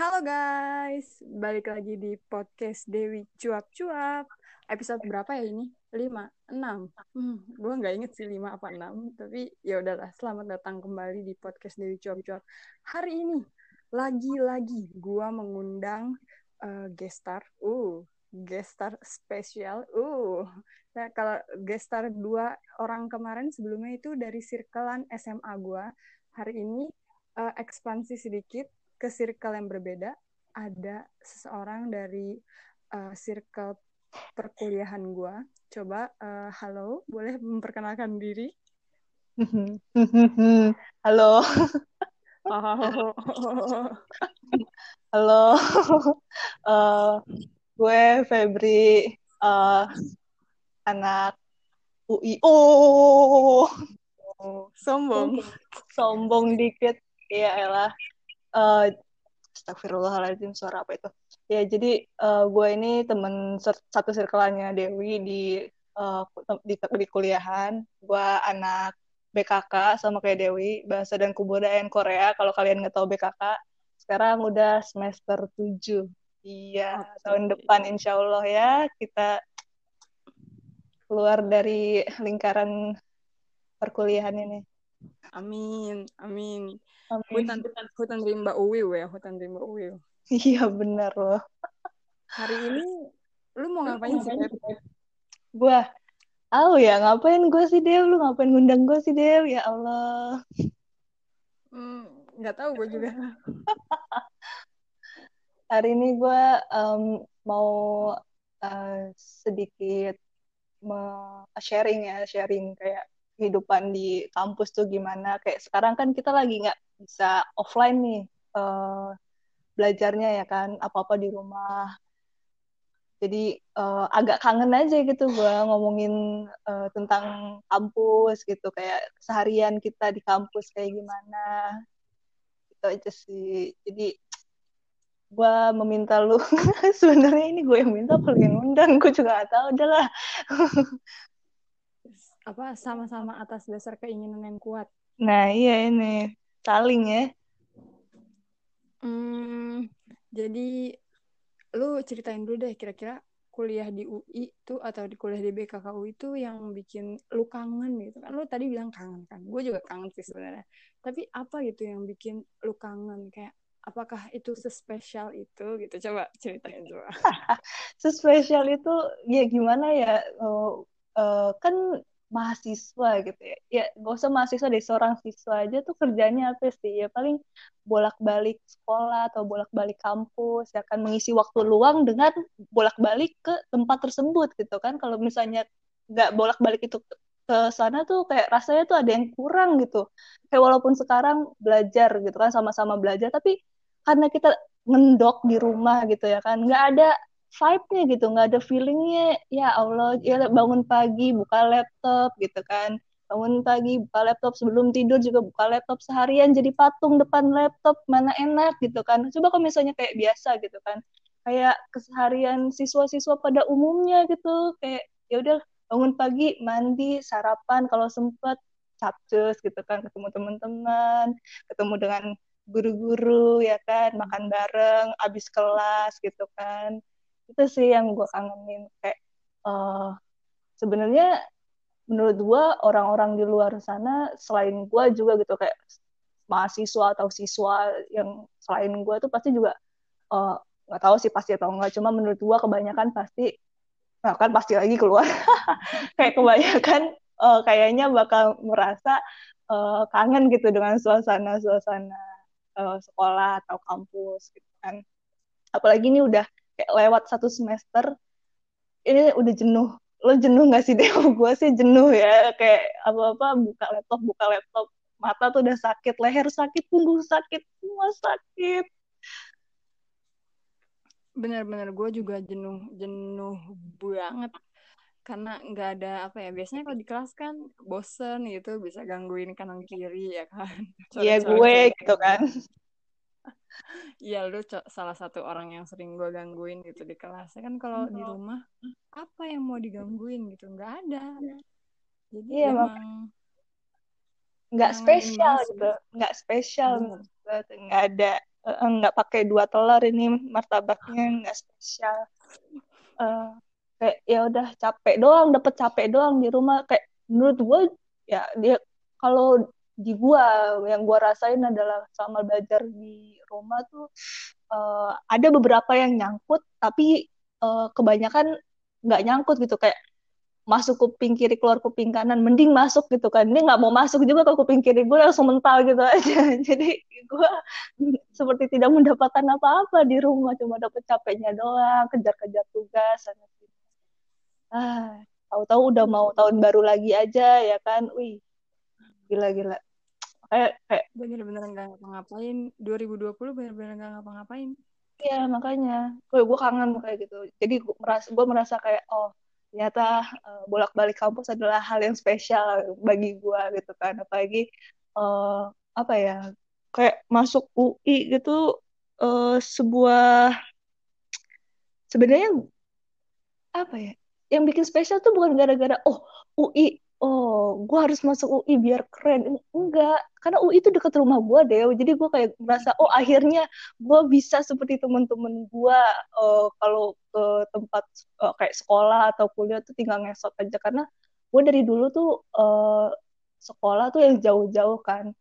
Halo guys, balik lagi di podcast Dewi Cuap Cuap. Episode berapa ya ini? 5, 6. Hmm, gue nggak inget sih 5 apa 6, tapi ya udahlah. Selamat datang kembali di podcast Dewi Cuap Cuap. Hari ini lagi-lagi gue mengundang uh, gestar. Uh, gestar spesial. Uh. Nah, kalau gestar dua orang kemarin sebelumnya itu dari sirkelan SMA gue. Hari ini uh, ekspansi sedikit ke circle yang berbeda ada seseorang dari uh, circle perkuliahan gue coba uh, halo boleh memperkenalkan diri? Halo. Halo. Uh, gue Febri uh, anak UI oh, oh sombong. Sombong dikit. Ya elah uh, Astagfirullahaladzim suara apa itu? Ya jadi uh, gue ini temen satu circle-nya Dewi di uh, di, di kuliahan. Gue anak BKK sama kayak Dewi bahasa dan kebudayaan Korea kalau kalian nggak tahu BKK sekarang udah semester 7 iya okay. tahun depan insya Allah ya kita keluar dari lingkaran perkuliahan ini amin amin Hutan, hutan rimba uwiu ya, hutan rimba uwiu. Iya benar loh. Hari ini lu mau ngapain sih? Gua, oh ya ngapain gue sih Dew? Lu ngapain ngundang gue sih Dew? Ya Allah. Hmm, nggak tahu gue juga. Hari ini gue um, mau uh, sedikit sharing ya, sharing kayak kehidupan di kampus tuh gimana. Kayak sekarang kan kita lagi nggak bisa offline nih uh, belajarnya ya kan apa-apa di rumah. Jadi uh, agak kangen aja gitu gue ngomongin uh, tentang kampus gitu. Kayak seharian kita di kampus kayak gimana? Itu aja sih. Jadi gue meminta lu. Sebenarnya ini gue yang minta paling undang? Gue juga gak tahu. Udahlah apa sama-sama atas dasar keinginan yang kuat. Nah iya ini saling ya. Hmm, jadi lu ceritain dulu deh kira-kira kuliah di UI itu atau di kuliah di BKKU itu yang bikin lu kangen gitu. Kan lu tadi bilang kangen kan gue juga kangen sih sebenarnya. Tapi apa gitu yang bikin lu kangen? Kayak apakah itu sespesial itu gitu? Coba ceritain coba sespesial itu ya gimana ya uh, uh, kan mahasiswa gitu ya. Ya gak usah mahasiswa deh seorang siswa aja tuh kerjanya apa sih? Ya paling bolak-balik sekolah atau bolak-balik kampus ya kan mengisi waktu luang dengan bolak-balik ke tempat tersebut gitu kan. Kalau misalnya nggak bolak-balik itu ke sana tuh kayak rasanya tuh ada yang kurang gitu. Kayak walaupun sekarang belajar gitu kan sama-sama belajar tapi karena kita ngendok di rumah gitu ya kan nggak ada vibe-nya gitu nggak ada feelingnya ya Allah ya bangun pagi buka laptop gitu kan. Bangun pagi buka laptop sebelum tidur juga buka laptop seharian jadi patung depan laptop mana enak gitu kan. Coba kalau misalnya kayak biasa gitu kan kayak keseharian siswa-siswa pada umumnya gitu kayak ya udah bangun pagi mandi sarapan kalau sempet capcus gitu kan ketemu teman-teman ketemu dengan guru-guru ya kan makan bareng abis kelas gitu kan itu sih yang gue kangenin kayak uh, sebenarnya menurut gue orang-orang di luar sana selain gue juga gitu kayak mahasiswa atau siswa yang selain gue tuh pasti juga eh, nggak uh, tahu sih pasti atau enggak cuma menurut gue kebanyakan pasti nah kan pasti lagi keluar. Kayak kebanyakan uh, kayaknya bakal merasa uh, kangen gitu dengan suasana suasana uh, sekolah atau kampus gitu kan. Apalagi ini udah kayak lewat satu semester ini udah jenuh. Lo jenuh gak sih deh gue sih jenuh ya. Kayak apa apa buka laptop buka laptop. Mata tuh udah sakit leher sakit punggung sakit semua sakit. Bener-bener gue juga jenuh jenuh banget. Karena nggak ada apa ya biasanya kalau di kelas kan bosen gitu bisa gangguin kanan kiri ya kan? Iya gue gitu kan Iya lu salah satu orang yang sering gue gangguin gitu di kelas kan kalau di rumah apa yang mau digangguin gitu? Nggak ada. Jadi iya, emang nggak spesial gitu. nggak spesial nggak ada uh, nggak pakai dua telur ini martabaknya nggak spesial. Uh, kayak ya udah capek doang dapat capek doang di rumah. Kayak menurut gue ya dia kalau di gua yang gua rasain adalah sama belajar di rumah tuh uh, ada beberapa yang nyangkut tapi uh, kebanyakan nggak nyangkut gitu kayak masuk kuping kiri keluar kuping kanan mending masuk gitu kan. Ini nggak mau masuk juga ke kuping kiri gue langsung mental gitu aja. Jadi gue seperti tidak mendapatkan apa-apa di rumah cuma dapat capeknya doang kejar-kejar tugas sana sini ah tahu-tahu udah mau tahun baru lagi aja ya kan? Wih gila-gila kayak kayak bener-bener nggak ngapa-ngapain 2020 bener-bener nggak ngapa-ngapain Iya makanya, gue gue kangen kayak gitu. Jadi gue merasa gue merasa kayak oh ternyata uh, bolak-balik kampus adalah hal yang spesial bagi gue gitu kan. Apalagi uh, apa ya kayak masuk UI gitu uh, sebuah sebenarnya apa ya yang bikin spesial tuh bukan gara-gara oh UI oh gue harus masuk UI biar keren. Enggak karena UI itu deket rumah gue deh jadi gue kayak merasa oh akhirnya gue bisa seperti temen-temen gue uh, kalau ke tempat uh, kayak sekolah atau kuliah tuh tinggal ngesot aja. Karena gue dari dulu tuh uh, sekolah tuh yang jauh-jauh kan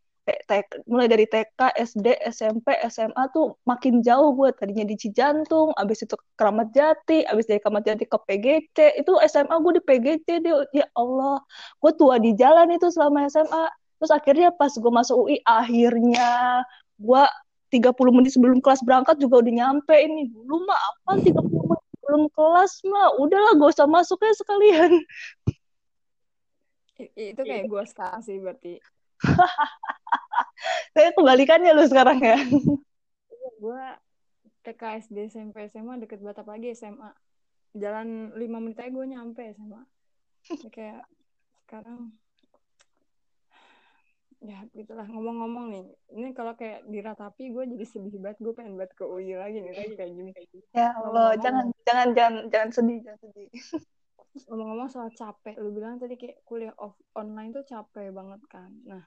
TK, mulai dari TK, SD, SMP, SMA tuh makin jauh gue tadinya di Cijantung, abis itu ke Keramat Jati, abis dari Keramat Jati ke PGC, itu SMA gue di PGC dia ya Allah, gue tua di jalan itu selama SMA. Terus akhirnya pas gue masuk UI, akhirnya gue 30 menit sebelum kelas berangkat juga udah nyampe ini. Dulu mah apa 30 menit sebelum kelas mah, udahlah gak usah masuknya sekalian. Itu kayak gue sekarang sih berarti Saya kebalikannya lu sekarang ya. Iya, gue TK, SD, SMP, SMA deket banget lagi SMA. Jalan lima menit aja gue nyampe SMA. Ya, kayak sekarang ya gitulah ngomong-ngomong nih ini kalau kayak diratapi gue jadi sedih banget gue pengen banget ke UI lagi nih lagi kayak gini ya Allah jangan jangan jangan jangan sedih jangan sedih ngomong-ngomong soal capek lu bilang tadi kayak kuliah off online tuh capek banget kan. Nah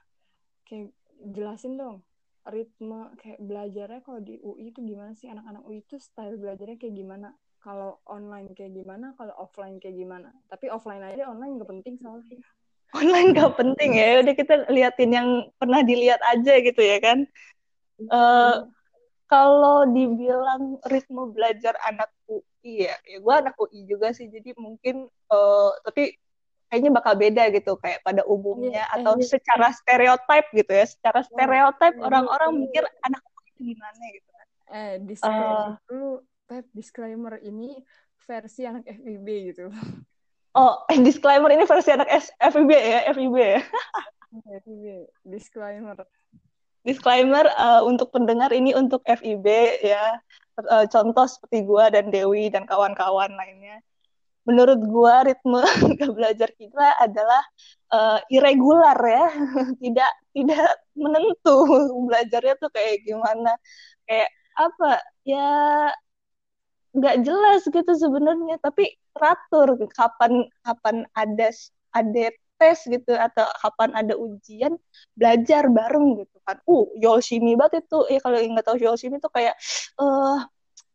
kayak jelasin dong ritme kayak belajarnya kalau di UI itu gimana sih? Anak-anak UI itu style belajarnya kayak gimana? Kalau online kayak gimana? Kalau offline kayak gimana? Tapi offline aja online nggak penting soalnya. Online nggak penting ya udah kita liatin yang pernah dilihat aja gitu ya kan? Uh, kalau dibilang ritme belajar anak Iya, ya gue anak UI juga sih, jadi mungkin uh, tapi kayaknya bakal beda gitu kayak pada umumnya yeah, atau yeah. secara stereotip gitu ya, secara stereotip orang-orang yeah. mikir anak UI itu gimana gitu kan. Eh, disclaimer uh, dulu, Pep, disclaimer ini versi anak FIB gitu. Oh, eh, disclaimer ini versi anak FIB ya, FIB ya. FIB, disclaimer. Disclaimer uh, untuk pendengar ini untuk FIB ya uh, contoh seperti gue dan Dewi dan kawan-kawan lainnya. Menurut gue ritme belajar kita adalah uh, irregular ya. Tidak tidak menentu belajarnya tuh kayak gimana. Kayak apa? Ya nggak jelas gitu sebenarnya tapi teratur kapan kapan ada ada tes gitu atau kapan ada ujian belajar bareng gitu kan. Uh Yoshimi banget itu. Ya kalau nggak tahu Yoshimi itu kayak uh,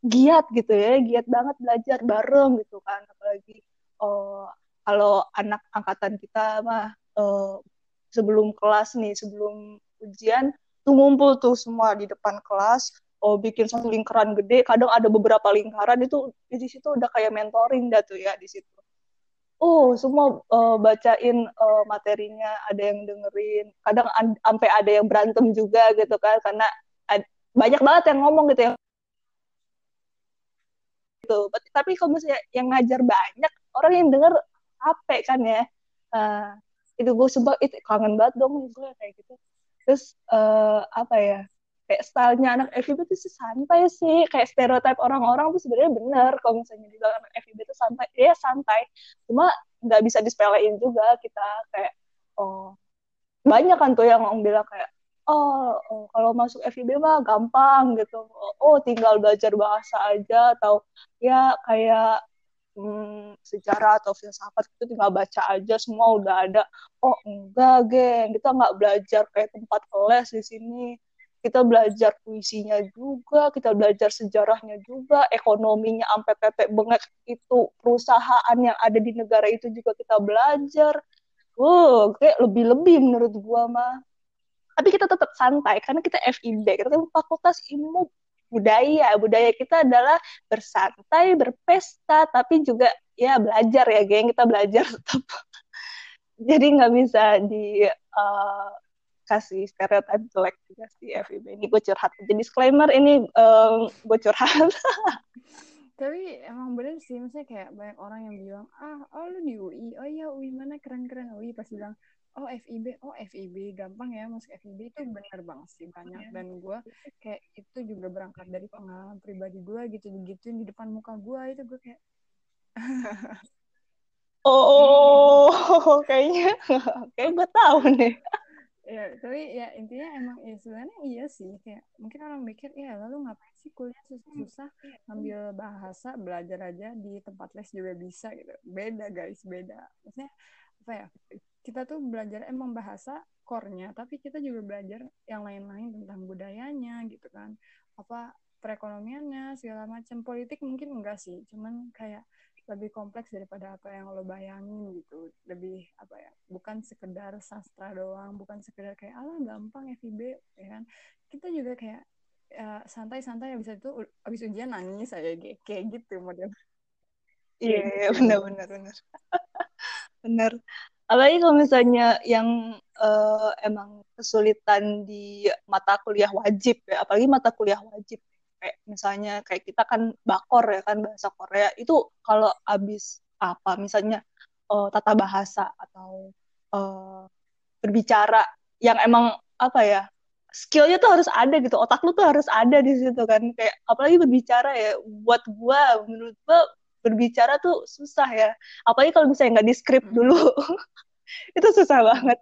giat gitu ya giat banget belajar bareng gitu kan. Apalagi uh, kalau anak angkatan kita mah uh, sebelum kelas nih sebelum ujian tuh ngumpul tuh semua di depan kelas oh bikin satu lingkaran gede. Kadang ada beberapa lingkaran itu di situ udah kayak mentoring dah tuh ya di situ oh semua uh, bacain uh, materinya ada yang dengerin. Kadang sampai ada yang berantem juga gitu kan karena banyak banget yang ngomong gitu ya. Gitu. Tapi kalau misalnya yang ngajar banyak orang yang denger capek kan ya. Uh, itu gue sebab itu kangen banget dong gue kayak gitu. Terus uh, apa ya kayak stylenya anak FIB itu sih santai sih. Kayak stereotip orang-orang tuh sebenarnya bener kalau misalnya dibilang anak FIB itu santai. Ya santai. Cuma nggak bisa disepelein juga kita kayak oh banyak kan tuh yang bilang kayak oh, oh kalau masuk FIB mah gampang gitu. Oh tinggal belajar bahasa aja atau ya kayak hmm, sejarah atau filsafat itu tinggal baca aja semua udah ada. Oh enggak geng kita nggak belajar kayak tempat kelas di sini kita belajar puisinya juga, kita belajar sejarahnya juga, ekonominya sampai tetek bengek itu perusahaan yang ada di negara itu juga kita belajar. Wow, kayak lebih-lebih menurut gua mah. Tapi kita tetap santai karena kita FIB, kita kan Fakultas Ilmu Budaya. Budaya kita adalah bersantai, berpesta, tapi juga ya belajar ya, geng. Kita belajar tetap. Jadi nggak bisa di uh, kasih stereotip jelek juga sih FIB ini gue curhat. Jadi disclaimer ini um, gue curhat. Tapi emang bener sih maksudnya kayak banyak orang yang bilang ah oh lu di UI oh iya UI mana? Keren keren UI pasti bilang oh FIB oh FIB gampang ya masuk FIB itu benar banget sih banyak. Dan gue kayak itu juga berangkat dari pengalaman pribadi gue gitu gitu di depan muka gue itu gue kayak oh, oh kayaknya kayak gue tahu nih ya tapi ya intinya emang ya sebenarnya iya sih kayak mungkin orang mikir ya lalu ngapain sih kuliah susah-susah ngambil bahasa belajar aja di tempat les juga bisa gitu. Beda guys beda. Maksudnya apa ya kita tuh belajar emang bahasa core-nya tapi kita juga belajar yang lain-lain tentang budayanya gitu kan. Apa perekonomiannya segala macam. Politik mungkin enggak sih cuman kayak lebih kompleks daripada apa yang lo bayangin gitu. Lebih apa ya bukan sekedar sastra doang bukan sekedar kayak alah gampang FIB ya kan. Kita juga kayak ya, santai-santai habis itu habis ujian nangis saya kayak gitu model. Iya yeah, gitu. benar benar benar. Benar. Apalagi kalau misalnya yang uh, emang kesulitan di mata kuliah wajib ya apalagi mata kuliah wajib kayak misalnya kayak kita kan bakor ya kan bahasa Korea itu kalau abis apa? Misalnya uh, tata bahasa atau uh, berbicara yang emang apa ya skillnya tuh harus ada gitu otak lu tuh harus ada di situ kan. Kayak apalagi berbicara ya buat gua menurut gua berbicara tuh susah ya. Apalagi kalau misalnya nggak di script dulu. Itu susah banget.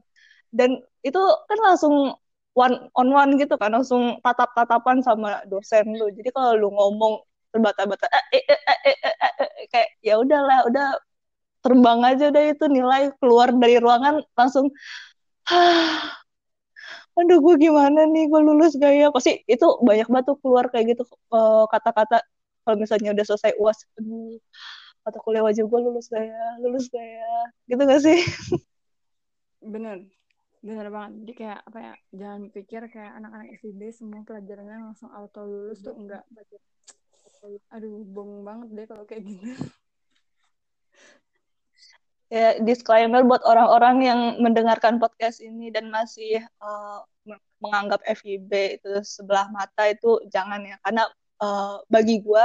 Dan itu kan langsung one on one gitu kan langsung tatap tatapan sama dosen lu. Jadi kalau lu ngomong terbata-bata eh, eh, eh, eh, eh, eh, eh, kayak ya udahlah udah terbang aja udah itu nilai keluar dari ruangan langsung aduh gue gimana nih? Gue lulus gak ya? Pasti itu banyak banget tuh keluar kayak gitu kata-kata kalau misalnya udah selesai uas aduh mata kuliah wajib gue lulus gak ya? Lulus gak ya? Gitu gak sih? Bener bener banget. Jadi kayak apa ya jangan pikir kayak anak-anak FIB semua pelajarannya langsung auto lulus tuh enggak. Aduh bong banget deh kalau kayak gitu. Ya disclaimer buat orang-orang yang mendengarkan podcast ini dan masih uh, menganggap FIB itu sebelah mata itu jangan ya. Karena uh, bagi gue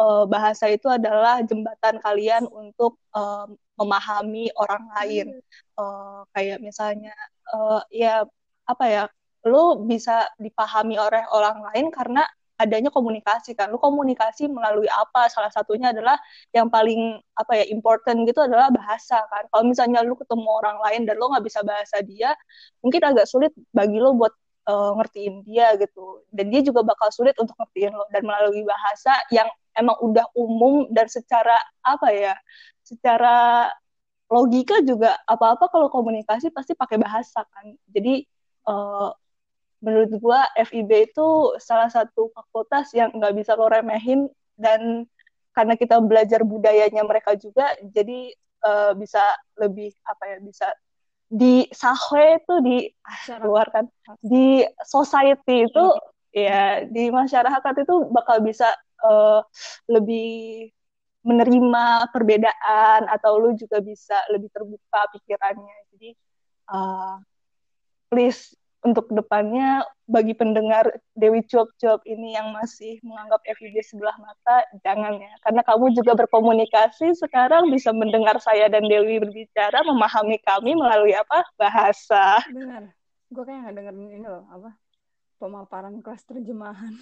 uh, bahasa itu adalah jembatan kalian untuk uh, memahami orang lain. Uh, kayak misalnya uh, ya apa ya lu bisa dipahami oleh orang lain karena adanya komunikasi kan. Lu komunikasi melalui apa? Salah satunya adalah yang paling apa ya important gitu adalah bahasa kan. Kalau misalnya lu ketemu orang lain dan lu nggak bisa bahasa dia mungkin agak sulit bagi lo buat uh, ngertiin dia gitu dan dia juga bakal sulit untuk ngertiin lo dan melalui bahasa yang emang udah umum dan secara apa ya secara logika juga apa-apa kalau komunikasi pasti pakai bahasa kan. Jadi uh, menurut gua FIB itu salah satu fakultas yang nggak bisa lo remehin dan karena kita belajar budayanya mereka juga jadi uh, bisa lebih apa ya bisa di sahwe itu di luar kan di society itu ya di masyarakat itu bakal bisa uh, lebih menerima perbedaan atau lu juga bisa lebih terbuka pikirannya. Jadi uh, please untuk depannya bagi pendengar Dewi Cuap-Cuap ini yang masih menganggap FIB sebelah mata jangan ya. Karena kamu juga berkomunikasi sekarang bisa mendengar saya dan Dewi berbicara memahami kami melalui apa? Bahasa. Benar. Gue kayak nggak dengerin ini loh apa? Pemaparan kelas terjemahan.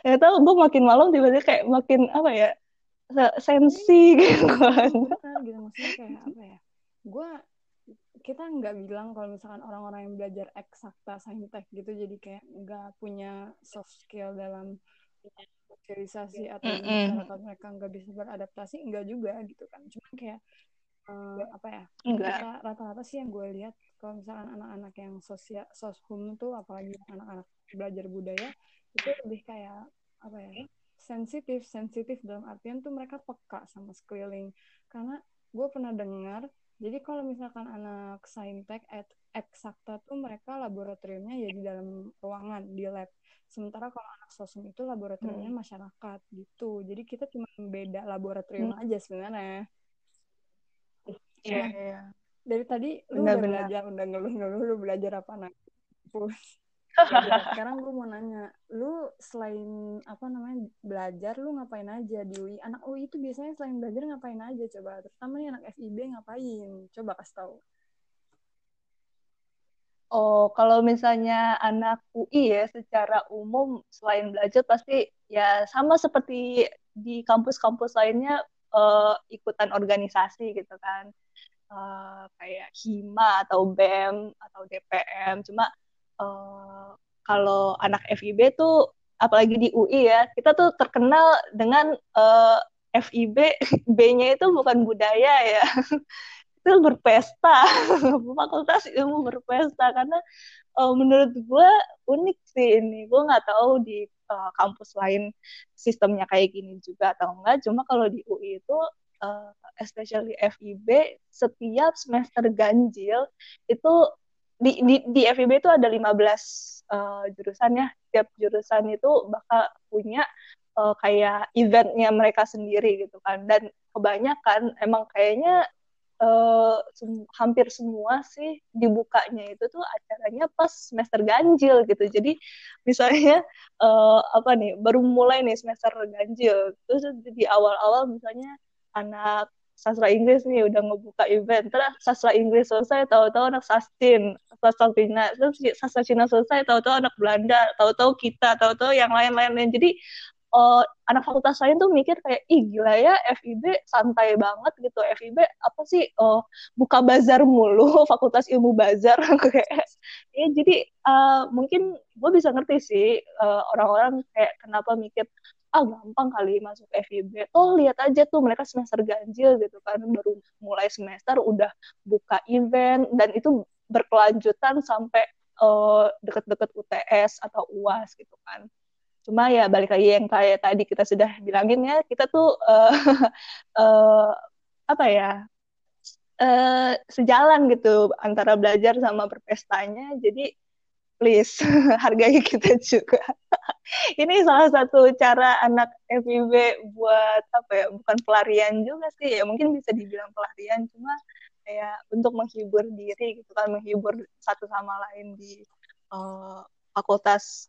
Ya tau gue makin malam tiba-tiba kayak makin apa ya sensi gitu kan gitu. Maksudnya kayak apa ya gue kita nggak bilang kalau misalkan orang-orang yang belajar eksakta saintek gitu jadi kayak nggak punya soft skill dalam sosialisasi atau mm -hmm. masyarakat mereka nggak bisa beradaptasi enggak juga gitu kan. Cuma kayak uh, apa ya enggak rata-rata sih yang gue lihat kalau misalkan anak-anak yang sosial soshum tuh apalagi anak-anak belajar budaya itu lebih kayak apa ya sensitif sensitif dalam artian tuh mereka peka sama sekeliling. Karena gue pernah dengar jadi kalau misalkan anak saintek eksakta tuh mereka laboratoriumnya ya di dalam ruangan di lab sementara kalau anak sosum itu laboratoriumnya hmm. masyarakat gitu jadi kita cuma beda laboratorium hmm. aja sebenarnya Iya, yeah, yeah. dari tadi lu udah belajar udah ngeluh-ngeluh lu belajar apa nak sekarang gue mau nanya lu selain apa namanya belajar lu ngapain aja di UI anak UI itu biasanya selain belajar ngapain aja coba terutama nih anak FIB ngapain coba kasih tahu Oh, kalau misalnya anak UI ya secara umum selain belajar pasti ya sama seperti di kampus-kampus lainnya uh, ikutan organisasi gitu kan. Uh, kayak HIMA atau BEM atau DPM. Cuma uh, kalau anak FIB tuh apalagi di UI ya kita tuh terkenal dengan uh, eh, FIB B-nya itu bukan budaya ya. Itu berpesta. Fakultas ilmu berpesta. Karena uh, menurut gue unik sih ini. Gue nggak tahu di uh, kampus lain sistemnya kayak gini juga atau enggak. Cuma kalau di UI itu uh, especially FIB setiap semester ganjil itu di di di FIB itu ada 15 uh, jurusan ya. Setiap jurusan itu bakal punya uh, kayak eventnya mereka sendiri gitu kan. Dan kebanyakan emang kayaknya uh, sem hampir semua sih dibukanya itu tuh acaranya pas semester ganjil gitu. Jadi misalnya uh, apa nih baru mulai nih semester ganjil. Terus di awal-awal misalnya anak sastra Inggris nih udah ngebuka event. Terus sastra Inggris selesai tahu-tahu anak sastin sastra Cina. Terus sastra Cina selesai tahu-tahu anak Belanda tahu-tahu kita tahu-tahu yang lain-lain jadi uh, anak fakultas lain tuh mikir kayak ih gila ya FIB santai banget gitu. FIB apa sih? Uh, buka bazar mulu fakultas ilmu bazar. Kayak ya jadi uh, mungkin gue bisa ngerti sih orang-orang uh, kayak kenapa mikir ah gampang kali masuk FIB. Oh lihat aja tuh mereka semester ganjil gitu kan baru mulai semester udah buka event dan itu berkelanjutan sampai uh, deket-deket UTS atau UAS gitu kan. Cuma ya balik lagi yang kayak tadi kita sudah bilangin ya kita tuh uh, uh, apa ya uh, sejalan gitu antara belajar sama berpestanya. Jadi please hargai kita juga. Ini salah satu cara anak FIB buat apa ya bukan pelarian juga sih ya. Mungkin bisa dibilang pelarian cuma kayak untuk menghibur diri gitu kan menghibur satu sama lain di uh, fakultas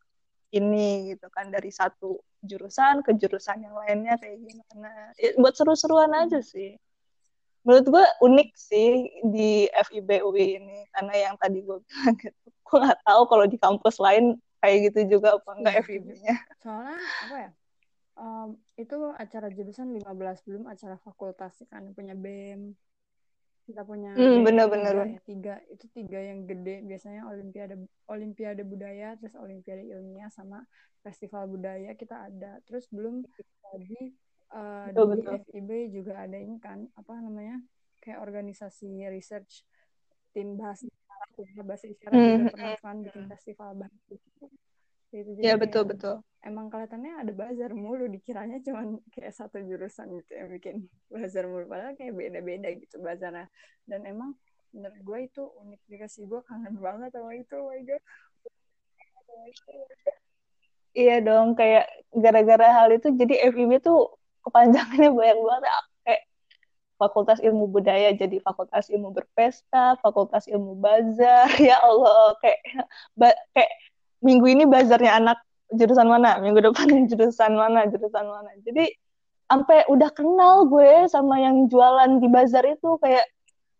ini gitu kan dari satu jurusan ke jurusan yang lainnya kayak gimana. Ya, buat seru-seruan aja sih menurut gue unik sih di FIB UI ini karena yang tadi gue bilang gitu. Gue nggak tahu kalau di kampus lain kayak gitu juga apa enggak ya FIB-nya soalnya apa ya um, itu acara jurusan 15 belum acara fakultas kan. Punya BEM kita punya hmm, bener-bener ya, tiga. Itu tiga yang gede. Biasanya olimpiade olimpiade budaya terus olimpiade ilmiah sama festival budaya kita ada. Terus belum tadi uh, di betul. FIB juga ada ini kan apa namanya kayak organisasi research tim bahasa isyarat bahasa isyarat mm. juga pernah kan bikin festival bahasa gitu jadi ya betul betul emang kelihatannya ada bazar mulu dikiranya cuma kayak satu jurusan gitu yang bikin bazar mulu padahal kayak beda-beda gitu bazarnya dan emang menurut gue itu unik juga sih gue kangen banget sama itu oh my god iya dong kayak gara-gara hal itu jadi FIB tuh kepanjangannya banyak banget fakultas ilmu budaya jadi fakultas ilmu berpesta, fakultas ilmu bazar. Ya Allah, kayak ba, kayak minggu ini bazarnya anak jurusan mana, minggu depan jurusan mana, jurusan mana. Jadi sampai udah kenal gue sama yang jualan di bazar itu kayak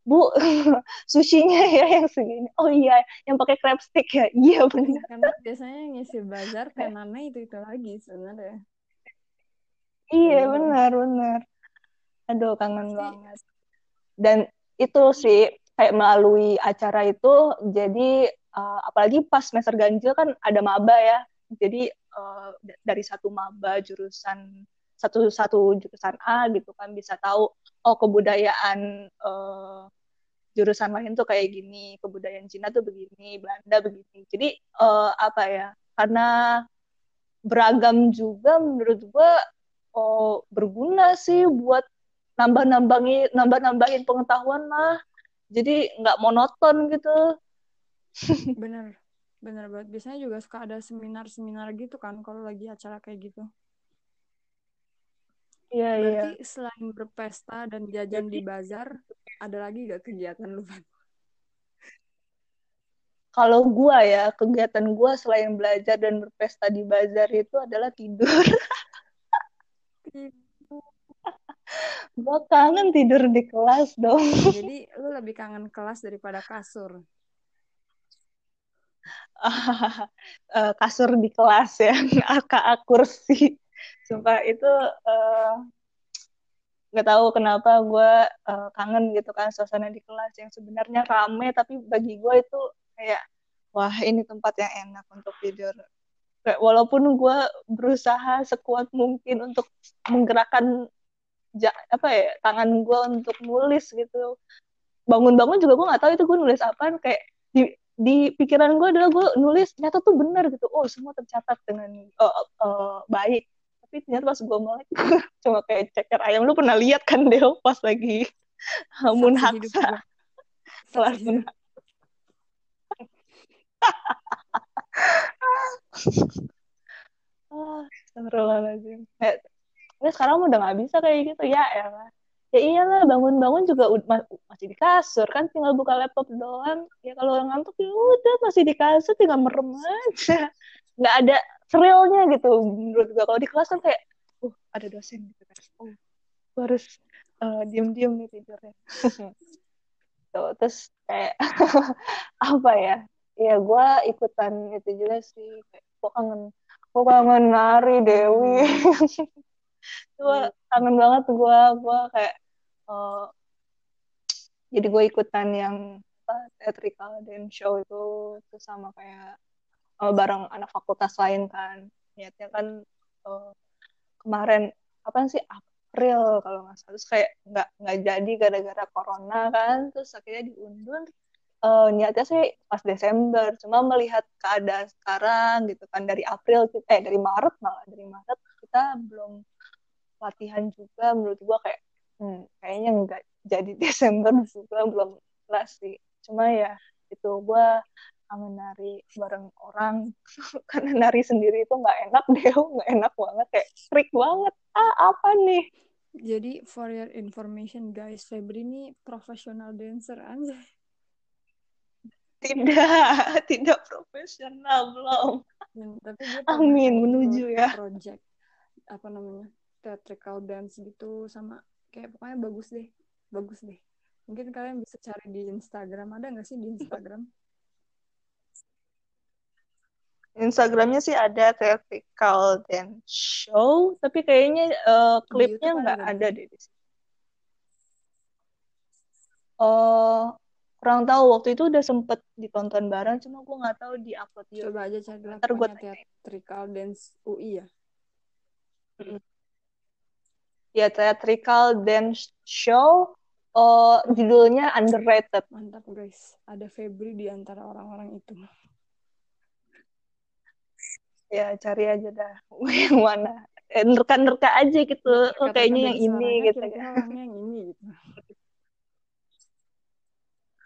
Bu, sushinya ya yang segini. Oh iya, yang pakai crab stick ya. Iya benar. Karena biasanya ngisi bazar penannya itu itu lagi sebenarnya. Iya benar benar. Aduh, kangen banget. Dan itu sih kayak melalui acara itu jadi uh, apalagi pas semester ganjil kan ada maba ya. Jadi uh, dari satu maba jurusan satu satu jurusan A gitu kan bisa tahu oh kebudayaan uh, jurusan lain tuh kayak gini kebudayaan Cina tuh begini Belanda begini jadi uh, apa ya karena beragam juga menurut gue oh berguna sih buat nambah-nambahin nambah-nambahin pengetahuan lah. Jadi nggak monoton gitu. Bener bener banget. Biasanya juga suka ada seminar-seminar gitu kan kalau lagi acara kayak gitu. Iya iya. Berarti selain berpesta dan jajan di bazar ada lagi gak kegiatan lu Van? kalau gue ya kegiatan gue selain belajar dan berpesta di bazar itu adalah tidur gue kangen tidur di kelas dong. Jadi lu lebih kangen kelas daripada kasur? Uh, kasur di kelas ya aka kursi sumpah itu uh, nggak tahu kenapa gue uh, kangen gitu kan suasana di kelas yang sebenarnya rame tapi bagi gue itu kayak wah ini tempat yang enak untuk tidur walaupun gue berusaha sekuat mungkin untuk menggerakkan ja, apa ya tangan gue untuk nulis gitu. Bangun-bangun juga gue nggak tahu itu gue nulis apa kayak di di pikiran gue adalah gue nulis ternyata tuh benar gitu. Oh semua tercatat dengan uh, uh, baik. Tapi ternyata pas gue mulai cuma kayak ceker ayam. Lu pernah lihat kan Deo pas lagi munhaksa kelas ah, Astagfirullahaladzim. Ini sekarang udah nggak bisa kayak gitu. Ya ya ya iyalah bangun-bangun juga masih di kasur kan tinggal buka laptop doang. Ya kalau ngantuk ya udah masih di kasur tinggal merem aja. Nggak ada thrillnya gitu menurut gue kalau di kelas kan kayak uh ada dosen gitu kan. Oh gue harus uh, diem-diem nih tidurnya. Terus kayak apa ya ya gue ikutan itu juga sih. Kayak gue kangen gue kangen nari Dewi. Gue kangen banget gue gue kayak uh, jadi gue ikutan yang apa, theatrical dance show itu. Terus sama kayak uh, bareng anak fakultas lain kan. Niatnya kan uh, kemarin apa sih April kalau nggak salah. Terus kayak nggak nggak jadi gara-gara corona kan. Terus akhirnya diundur uh, niatnya sih pas Desember cuma melihat keadaan sekarang gitu kan dari April eh dari Maret malah dari Maret kita belum latihan juga menurut gua kayak hmm, kayaknya nggak jadi Desember juga belum kelas sih. Cuma ya itu gue kangen nari bareng orang karena nari sendiri itu nggak enak deh nggak enak banget kayak freak banget. Ah apa nih? Jadi for your information guys Febri ini profesional dancer aja tidak tidak profesional belum. Hmm, tapi dia amin menuju ya. project apa namanya theatrical dance gitu sama kayak pokoknya bagus deh bagus deh. Mungkin kalian bisa cari di Instagram. Ada nggak sih di Instagram? Instagramnya sih ada theatrical dance show tapi kayaknya uh, klipnya nggak ada deh. di sini uh, kurang tahu waktu itu udah sempet ditonton bareng cuma gue nggak tahu di upload coba aja cari Ntar gue theatrical dance UI ya. Ya theatrical dance show uh, judulnya underrated. Mantap guys. Ada Febri di antara orang-orang itu. Ya cari aja dah. Yang mana? Eh, nerka-nerka aja gitu. Oh, kayaknya yang ini gitu ya yang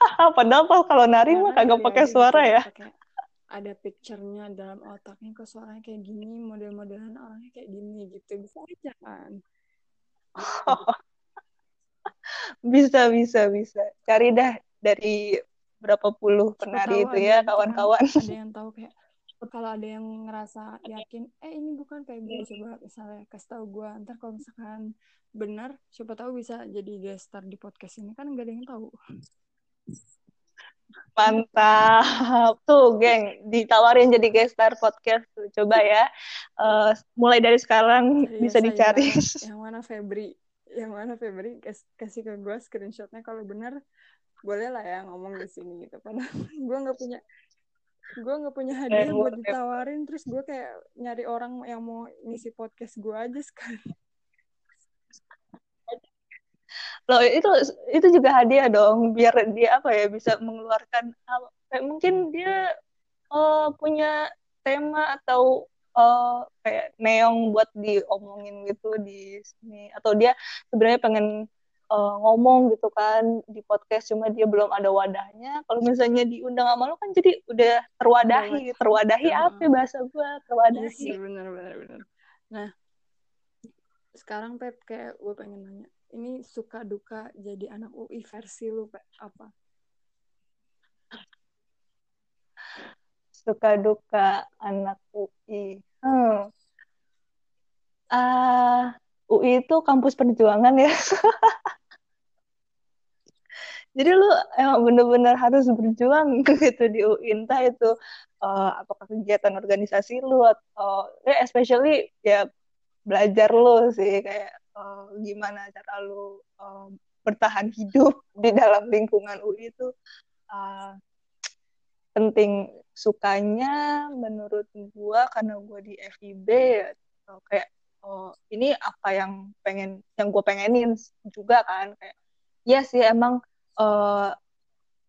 gitu padahal kalau nari mah kagak pakai suara gitu, ya pake ada picture-nya dalam otaknya kok suaranya kayak gini model-modelan orangnya kayak gini gitu. Bisa aja kan bisa bisa bisa. Cari dah dari berapa puluh penari itu ya kawan-kawan. ada yang tahu kayak kalau ada yang ngerasa yakin eh ini bukan kayak gue coba misalnya kasih tahu gue ntar kalau misalkan benar siapa tahu bisa jadi guest star di podcast ini. Kan nggak ada yang tahu mantap. Tuh geng ditawarin jadi guest star podcast tuh. Coba ya. Uh, mulai dari sekarang Serius bisa dicari. yang mana Febri yang mana Febri kasih ke gue screenshotnya. Kalau benar boleh lah ya ngomong di sini gitu. Padahal gue nggak punya gue nggak punya eh, hadiah buat ditawarin. Terus gue kayak nyari orang yang mau ngisi podcast gue aja sekali loh itu itu juga hadiah dong biar dia apa ya bisa mengeluarkan kayak mungkin dia uh, punya tema atau uh, kayak neong buat diomongin gitu di sini. Atau dia sebenarnya pengen uh, ngomong gitu kan di podcast cuma dia belum ada wadahnya. Kalau misalnya diundang sama lo kan jadi udah terwadahi. Terwadahi. Apa ya bahasa gue terwadahi. yes, iya benar benar benar nah sekarang Pep kayak gue pengen nanya ini suka duka jadi anak UI versi lu apa? Suka duka anak UI hmm. Uh, UI itu kampus perjuangan ya. Jadi lu emang bener-bener harus berjuang gitu di UI entah itu uh, apakah kegiatan organisasi lu atau ya especially ya belajar lu sih kayak uh, gimana cara lu uh, bertahan hidup di dalam lingkungan UI itu uh, penting sukanya menurut gua karena gua di FIB ya kayak oh, ini apa yang pengen yang gue pengenin juga kan kayak ya sih emang uh,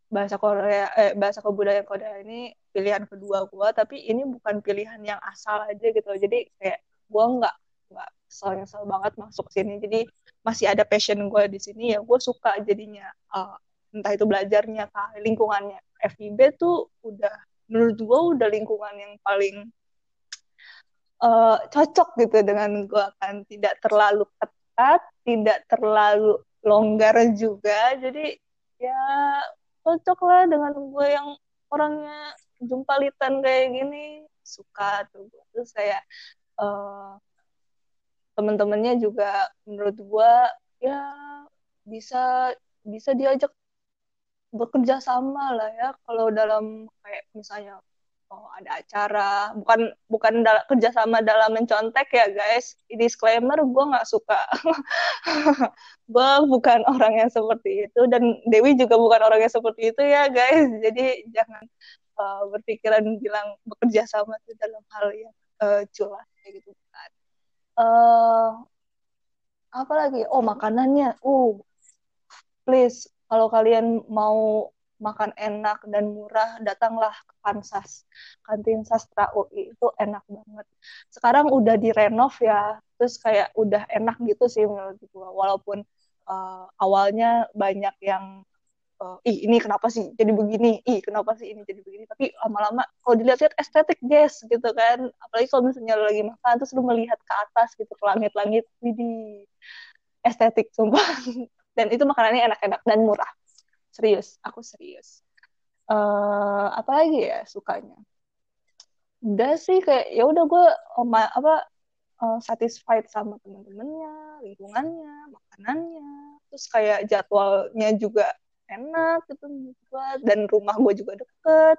bahasa Korea eh, bahasa kebudayaan Korea ini pilihan kedua gue tapi ini bukan pilihan yang asal aja gitu. Jadi kayak gue nggak nggak kesel kesel banget masuk sini. Jadi masih ada passion gue di sini ya gue suka jadinya uh, entah itu belajarnya kah lingkungannya. FIB tuh udah menurut gue udah lingkungan yang paling uh, cocok gitu dengan gue kan. Tidak terlalu ketat tidak terlalu longgar juga. Jadi ya cocok lah dengan gue yang orangnya jumpalitan kayak gini. Suka tuh terus kayak uh, teman-temannya juga menurut gue ya bisa bisa diajak bekerja sama lah ya. Kalau dalam kayak misalnya oh ada acara bukan bukan dal kerjasama dalam mencontek ya guys. Disclaimer gue nggak suka. Gue bukan orang yang seperti itu dan Dewi juga bukan orang yang seperti itu ya guys. Jadi jangan uh, berpikiran bilang bekerja sama itu dalam hal yang uh, culas kayak gitu. kan uh, apa lagi oh makanannya uh please kalau kalian mau makan enak dan murah, datanglah ke Kansas. Kantin Sastra UI itu enak banget. Sekarang udah direnov ya, terus kayak udah enak gitu sih menurut gue. Walaupun uh, awalnya banyak yang uh, ih ini kenapa sih jadi begini, ih kenapa sih ini jadi begini. Tapi lama-lama kalau dilihat-lihat estetik guys gitu kan. Apalagi kalau misalnya lo lagi makan terus lo melihat ke atas gitu ke langit-langit, jadi estetik sumpah. Dan itu makanannya enak-enak dan murah serius aku serius uh, apa lagi ya sukanya udah sih kayak ya udah gue um, apa uh, satisfied sama teman-temannya lingkungannya makanannya terus kayak jadwalnya juga enak gitu buat dan rumah gue juga deket.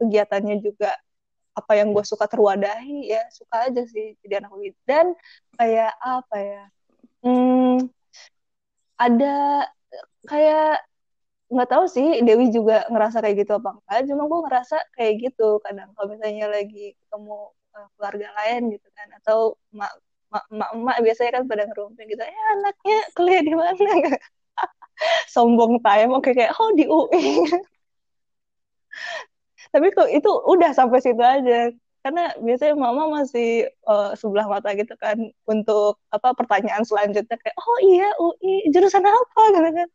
Kegiatannya juga apa yang gue suka terwadahi ya suka aja sih jadi anak wid dan kayak apa ya hmm, ada kayak nggak tahu sih Dewi juga ngerasa kayak gitu apa enggak. Cuma gue ngerasa kayak gitu kadang kalau misalnya lagi ketemu uh, keluarga lain gitu kan. Atau mak mak mak, mak biasanya kan pada ngerumpin gitu eh anaknya kuliah di mana sombong time oke kayak oh di UI tapi kok itu udah sampai situ aja. Karena biasanya mama masih uh, sebelah mata gitu kan untuk apa pertanyaan selanjutnya kayak oh iya UI jurusan apa? Gitu kan.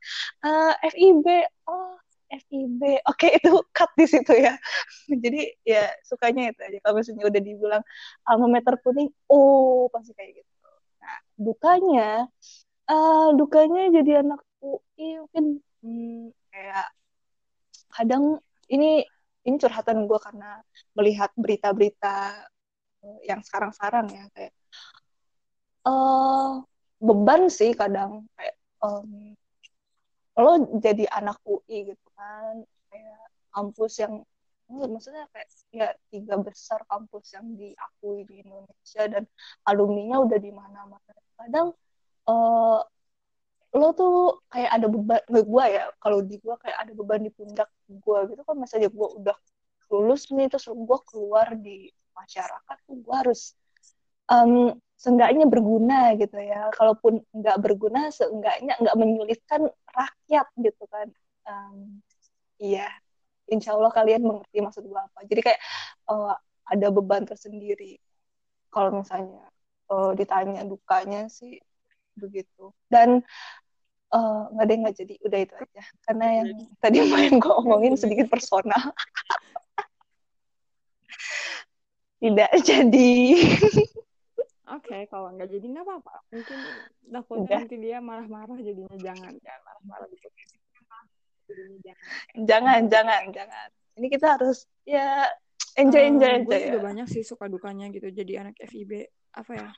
Uh, eh, FIB oh FIB oke okay, itu cut di situ ya. Jadi ya sukanya itu aja. Kalau misalnya udah dibilang alma meter kuning oh pasti kayak gitu. Nah dukanya uh, dukanya jadi anak UI mungkin hmm, kayak kadang ini ini curhatan gue karena melihat berita-berita eh, yang sekarang-sekarang ya kayak uh, beban sih kadang kayak um, lo jadi anak UI gitu kan kayak kampus yang maksudnya kayak ya tiga besar kampus yang diakui di Indonesia dan alumninya udah di mana-mana. Kadang uh, lo tuh kayak ada beban nggak gue ya kalau di gue kayak ada beban di pundak gue gitu kan misalnya gue udah lulus nih terus gue keluar di masyarakat tuh gue harus um, seenggaknya berguna gitu ya. Kalaupun nggak berguna seenggaknya nggak menyulitkan rakyat gitu kan. Um, iya. Insya Allah kalian mengerti maksud gue apa. Jadi kayak uh, ada beban tersendiri. Kalau misalnya uh, ditanya dukanya sih begitu. Dan uh, nggak ada nggak jadi. Udah itu aja. Karena yang tadi main gue omongin sedikit personal. Tidak jadi. Oke, okay, kalau nggak jadi nggak apa-apa. Mungkin takutnya nanti dia marah-marah jadinya jangan, jangan marah-marah gitu. Jangan, jangan, jangan. Ini kita harus ya enjoy enjoy uh, gue ya. juga banyak sih suka dukanya gitu. Jadi anak FIB apa ya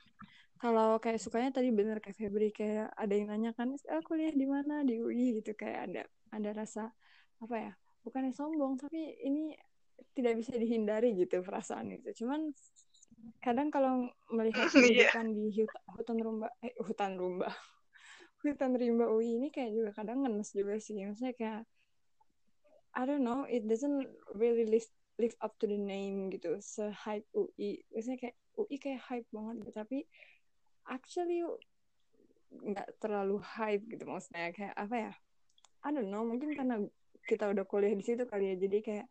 kalau kayak sukanya tadi bener kayak Febri kayak ada yang nanya kan ah, kuliah di mana? Di UI gitu. Kayak ada ada rasa apa ya bukannya sombong tapi ini tidak bisa dihindari gitu perasaan itu. Cuman kadang kalau melihat iya. kehidupan di hutan, hutan rumba eh hutan rumba hutan rimba UI ini kayak juga kadang ngenes juga sih. Maksudnya kayak I don't know it doesn't really live, live up to the name gitu se hype UI maksudnya kayak UI kayak hype banget gitu tapi actually nggak terlalu hype gitu maksudnya. Kayak apa ya? I don't know mungkin karena kita udah kuliah di situ kali ya. Jadi kayak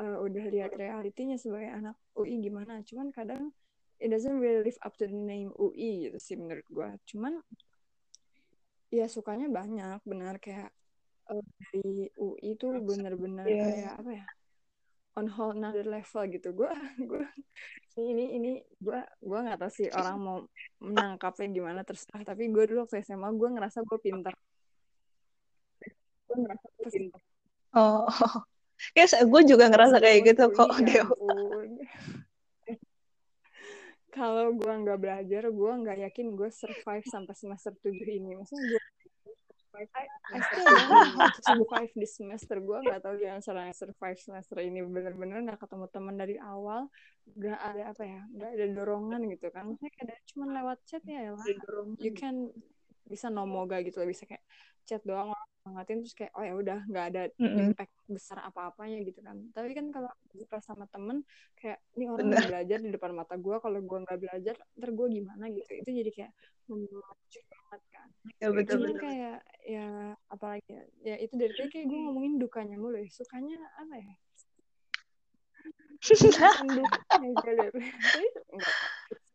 uh, udah lihat realitinya sebagai anak UI gimana. Cuman kadang it doesn't really live up to the name UI gitu sih menurut gue cuman ya sukanya banyak benar. Kayak uh, dari UI itu bener-bener yeah. kayak apa ya on whole another level gitu. Gue gue ini ini gue gue nggak tahu sih orang mau menangkapnya gimana terserah. Tapi gue dulu waktu SMA gue ngerasa gue pintar gue ngerasa gue pintar oh ya yes, gue juga ngerasa kayak gitu kok ya kalau gue nggak belajar gue nggak yakin gue survive sampai semester tujuh ini. Maksudnya gue I, I still don't know how to survive di semester gue nggak tahu gimana caranya survive semester ini. Bener-bener nggak ketemu teman dari awal. Nggak ada apa ya nggak ada dorongan gitu kan. Maksudnya kayak cuma lewat chat ya lah you can bisa nomoga gitu lah bisa kayak chat doang semangatin terus kayak oh ya udah nggak ada mm-hmm. impact besar apa-apanya gitu kan. Tapi kan kalau buka sama temen kayak ini orang Bener. belajar di depan mata gue kalau gue nggak belajar ntar gue gimana? Gitu. Itu jadi kayak memacu banget kan. Ya, betul, cuman kayak ya apalagi ya, ya itu dari kayak, kayak gue ngomongin dukanya mulu ya. Sukanya apa ya? Dukanya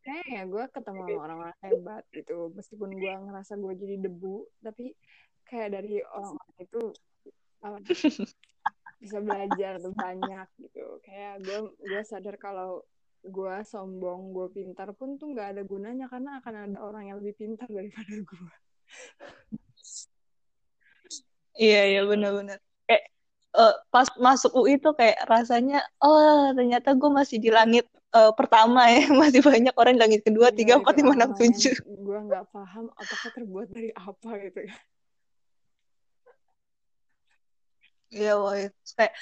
kayak ya gue ketemu orang-orang hebat gitu. Meskipun gue ngerasa gue jadi debu tapi kayak dari orang-orang itu apa, bisa belajar tuh banyak gitu. Kayak gue gue sadar kalau gue sombong gue pintar pun tuh nggak ada gunanya karena akan ada orang yang lebih pintar daripada gue iya iya benar-benar kayak uh, pas masuk UI tuh kayak rasanya oh ternyata gue masih di langit uh, pertama ya masih banyak orang di langit kedua iya, tiga empat lima enam tujuh. gue nggak paham apakah terbuat dari apa gitu ya. Iya, woy. kayak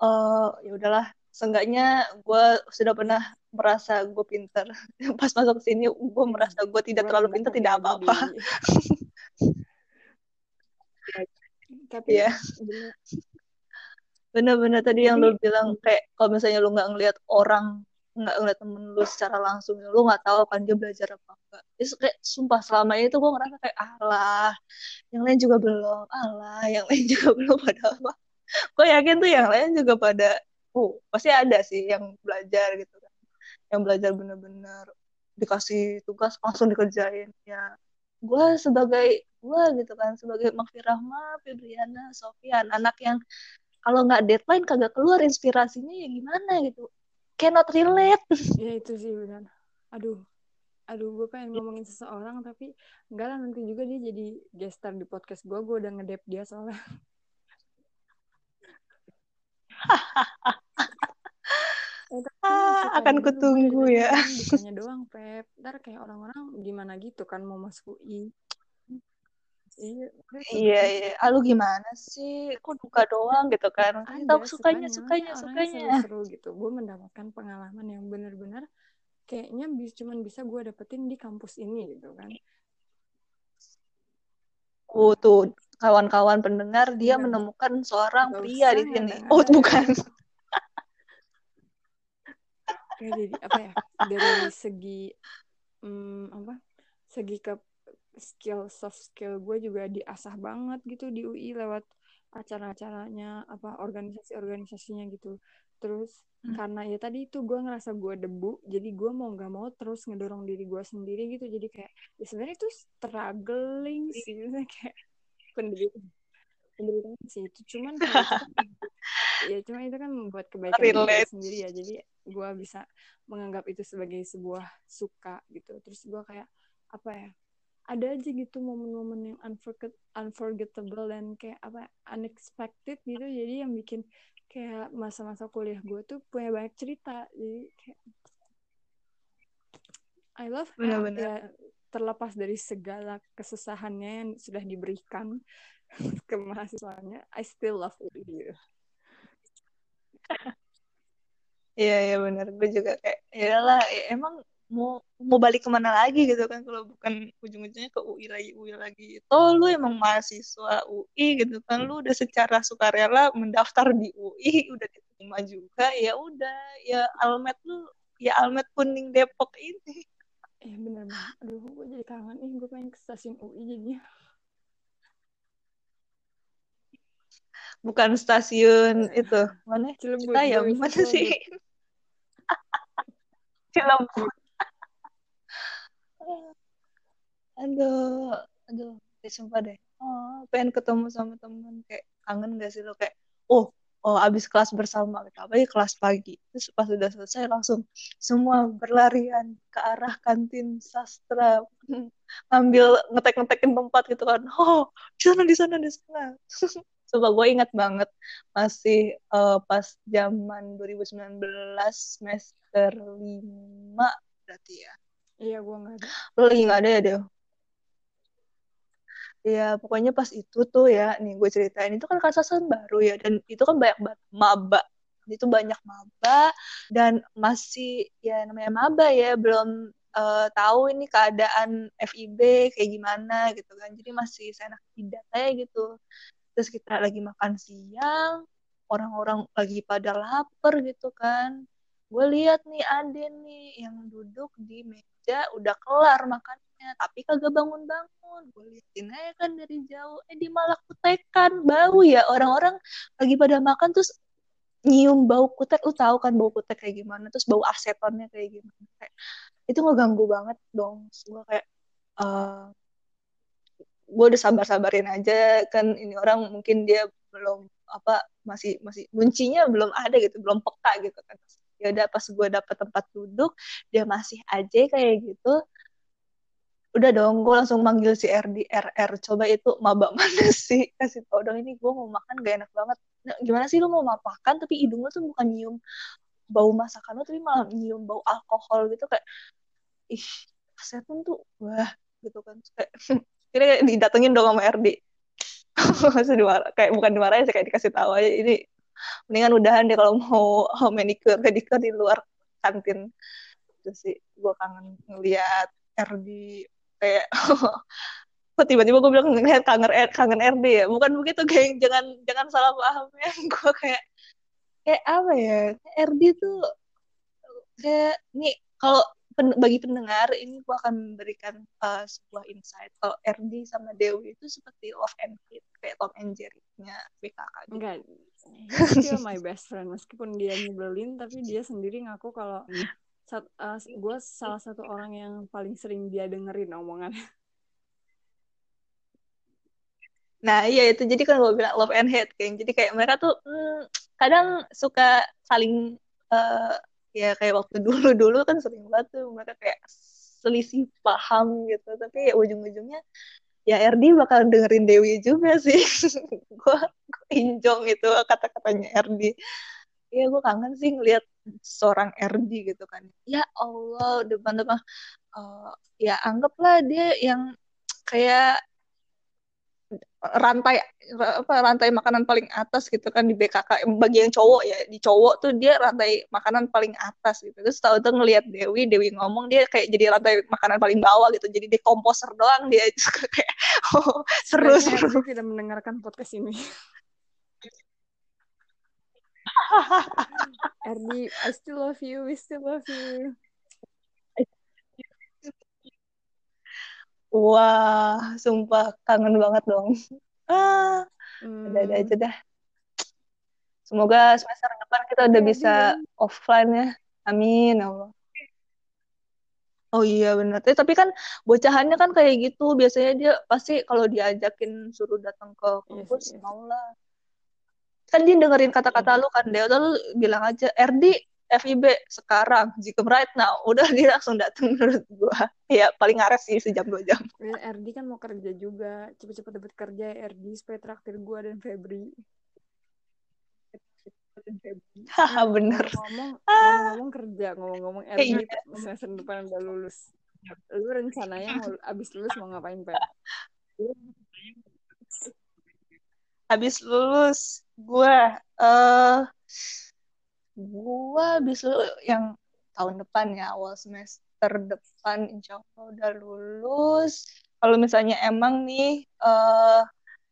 uh, ya udahlah, seenggaknya gue sudah pernah merasa gue pinter. Pas masuk ke sini, gue merasa gue tidak terlalu pinter, tidak apa-apa. Tapi ya. Bener-bener tadi yang lu bilang kayak kalau misalnya lu nggak ngelihat orang nggak ngeliat temen lu secara langsung lu nggak tahu kan dia belajar apa enggak itu kayak sumpah selama itu gue ngerasa kayak alah yang lain juga belum alah yang lain juga belum pada apa gue yakin tuh yang lain juga pada uh pasti ada sih yang belajar gitu yang belajar bener-bener dikasih tugas langsung dikerjain. Ya gue sebagai gue gitu kan sebagai Makfi Rahma, Febriana, Sofian anak yang kalau nggak deadline kagak keluar inspirasinya ya gimana gitu? Cannot relate. Ya itu sih benar aduh aduh gue pengen ngomongin seseorang tapi enggak lah nanti juga dia jadi gestar di podcast gue gue udah ngedep dia soalnya ah, akan kutunggu ya. Bukannya doang, Pep. Ntar kayak orang-orang gimana gitu kan mau masuk UI. Iya, iya, iya. Alu gimana sih? Kok duka doang gitu kan? Tahu sukanya, sukanya, sukanya. Seru, gitu. Gue mendapatkan pengalaman yang benar-benar kayaknya bisa cuman bisa gue dapetin di kampus ini gitu kan. Oh tuh kawan-kawan pendengar dia menemukan seorang Enggak pria di sini. Ya, oh, bukan. Jadi apa ya? Dari segi hmm, apa segi ke skill soft skill gue juga diasah banget gitu di UI lewat acara-acaranya apa organisasi-organisasinya gitu. Terus hmm. karena ya tadi itu gue ngerasa gue debu jadi gue mau nggak mau terus ngedorong diri gue sendiri gitu. Jadi kayak ya sebenarnya itu struggling sih kayak penderitaan penderitaan sih. Itu cuman ya cuma itu kan membuat kebaikan diri sendiri ya. Jadi gue bisa menganggap itu sebagai sebuah suka gitu. Terus gue kayak apa ya ada aja gitu momen-momen yang unforget unforgettable dan kayak apa unexpected gitu. Jadi yang bikin kayak masa-masa kuliah gue tuh punya banyak cerita. Jadi kayak I love Bener -bener. ya terlepas dari segala kesusahannya yang sudah diberikan ke mahasiswanya. I still love you Iya iya benar. Gue juga kayak ya lah ya, emang mau mau balik ke mana lagi? Gitu kan kalau bukan ujung-ujungnya ke UI lagi UI lagi. Oh lu emang mahasiswa UI gitu kan. Lu udah secara sukarela mendaftar di UI udah diterima juga ya udah. Ya almet lu ya almet kuning Depok ini. Eh bener banget aduh gue jadi kangen nih gue pengen ke stasiun UI jadinya bukan stasiun itu. Mana? Cilebut ya mana sih? Cilebut aduh aduh sumpah deh. Oh pengen ketemu sama temen. Kayak kangen gak sih lo? Kayak oh oh abis kelas bersama. Kita apa kelas pagi. Terus pas sudah selesai langsung semua berlarian ke arah kantin sastra. Ngambil ngetek-ngetekin tempat gitu kan. Oh di sana di sana di sana coba gue ingat banget masih uh, pas zaman 2019 semester 5 berarti ya Iya, gue nggak ada. Lo lagi nggak ada ya, Del? Ya, pokoknya pas itu tuh ya, nih gue ceritain, itu kan kasasan baru ya, dan itu kan banyak banget maba. Itu banyak maba, dan masih, ya namanya maba ya, belum uh, tahu ini keadaan FIB kayak gimana gitu kan. Jadi masih seenak tidak kayak gitu. Terus kita lagi makan siang, orang-orang lagi pada lapar gitu kan. Gue lihat nih Aden nih yang duduk di meja udah kelar makannya tapi kagak bangun-bangun. Gue liatin aja kan dari jauh. Eh di malah kutekan bau ya. Orang-orang lagi pada makan terus nyium bau kutek. Lu tahu kan bau kutek kayak gimana terus bau asetonnya kayak gimana. Kayak itu ngeganggu banget dong. Gue kayak uh, gue udah sabar-sabarin aja kan ini orang mungkin dia belum apa masih masih kuncinya belum ada gitu belum peka gitu kan. Ya udah pas gue dapet tempat duduk dia masih aja kayak gitu. Udah dong gue langsung manggil si RD RR coba itu maba mana sih? Kasih tau dong ini gue mau makan gak enak banget. Nah, gimana sih lu mau makan tapi hidung lu tuh bukan nyium bau masakan lu tapi malah nyium bau alkohol gitu kayak ih setan tuh wah gitu kan. Kayak kira didatengin dong sama RD Maksud kayak bukan dimarahin sih kayak dikasih tahu aja. Ini mendingan udahan deh kalau mau manicure. Pedicure di luar kantin. Itu sih gue kangen ngeliat RD kayak kok tiba-tiba gue bilang ngeliat kangen kangen RD ya? Bukan begitu geng jangan jangan salah paham ya. Gue kayak kayak apa ya? RD tuh kayak nih kalau pen, bagi pendengar ini gue akan memberikan uh, sebuah insight kalau RD sama Dewi itu seperti love and hate kayak Tom and Jerry-nya BKK gitu. Enggak, dia my best friend meskipun dia nyebelin tapi dia sendiri ngaku kalau sat, uh, gue salah satu orang yang paling sering dia dengerin omongannya. Nah iya itu jadi kan gue bilang love and hate kayak jadi kayak mereka tuh hmm, kadang suka saling uh, ya kayak waktu dulu-dulu kan sering banget tuh mereka kayak selisih paham gitu. Tapi ya ujung-ujungnya ya RD bakal dengerin Dewi juga sih. Gue injong itu kata-katanya RD ya gue kangen sih ngeliat seorang RD gitu kan. Ya Allah depan-depan uh, ya anggaplah dia yang kayak rantai apa rantai makanan paling atas gitu kan di BKK bagi yang cowok ya di cowok tuh dia rantai makanan paling atas gitu. Terus tahu tuh ngelihat Dewi Dewi ngomong dia kayak jadi rantai makanan paling bawah gitu. Jadi dekomposer doang dia itu kayak oh, seru seru. Tidak mendengarkan podcast ini. Erdi I still love you we still love you Wah, sumpah kangen banget dong. Ah, Hmm, ada-ada aja dah. Semoga semester depan kita udah Tapi bisa Ardi offline ya. Amin, ya Allah. Oh iya benar. Eh, tapi kan bocahannya kan kayak gitu. Biasanya dia pasti kalau diajakin suruh datang ke Iya kampus, iya sih. mau lah. Kan dia dengerin kata-kata lu kan. Dia lu bilang aja, RD, FIB sekarang, jika right now. Udah dia langsung datang menurut gua. Ya paling ngaret sih sejam dua jam. Ya, RD kan mau kerja juga. Cepet-cepet dapat kerja ya RD supaya traktir gue dan Febri. Haha bener. ngomong-ngomong, Ah, ngomong-ngomong kerja, ngomong-ngomong RD iya. semester depan udah lulus. Lu rencananya mau abis lulus mau ngapain, Pak? Habis lulus, gua eh gua lulus yang tahun depan ya, awal semester depan insya Allah udah lulus. Kalau misalnya emang nih eh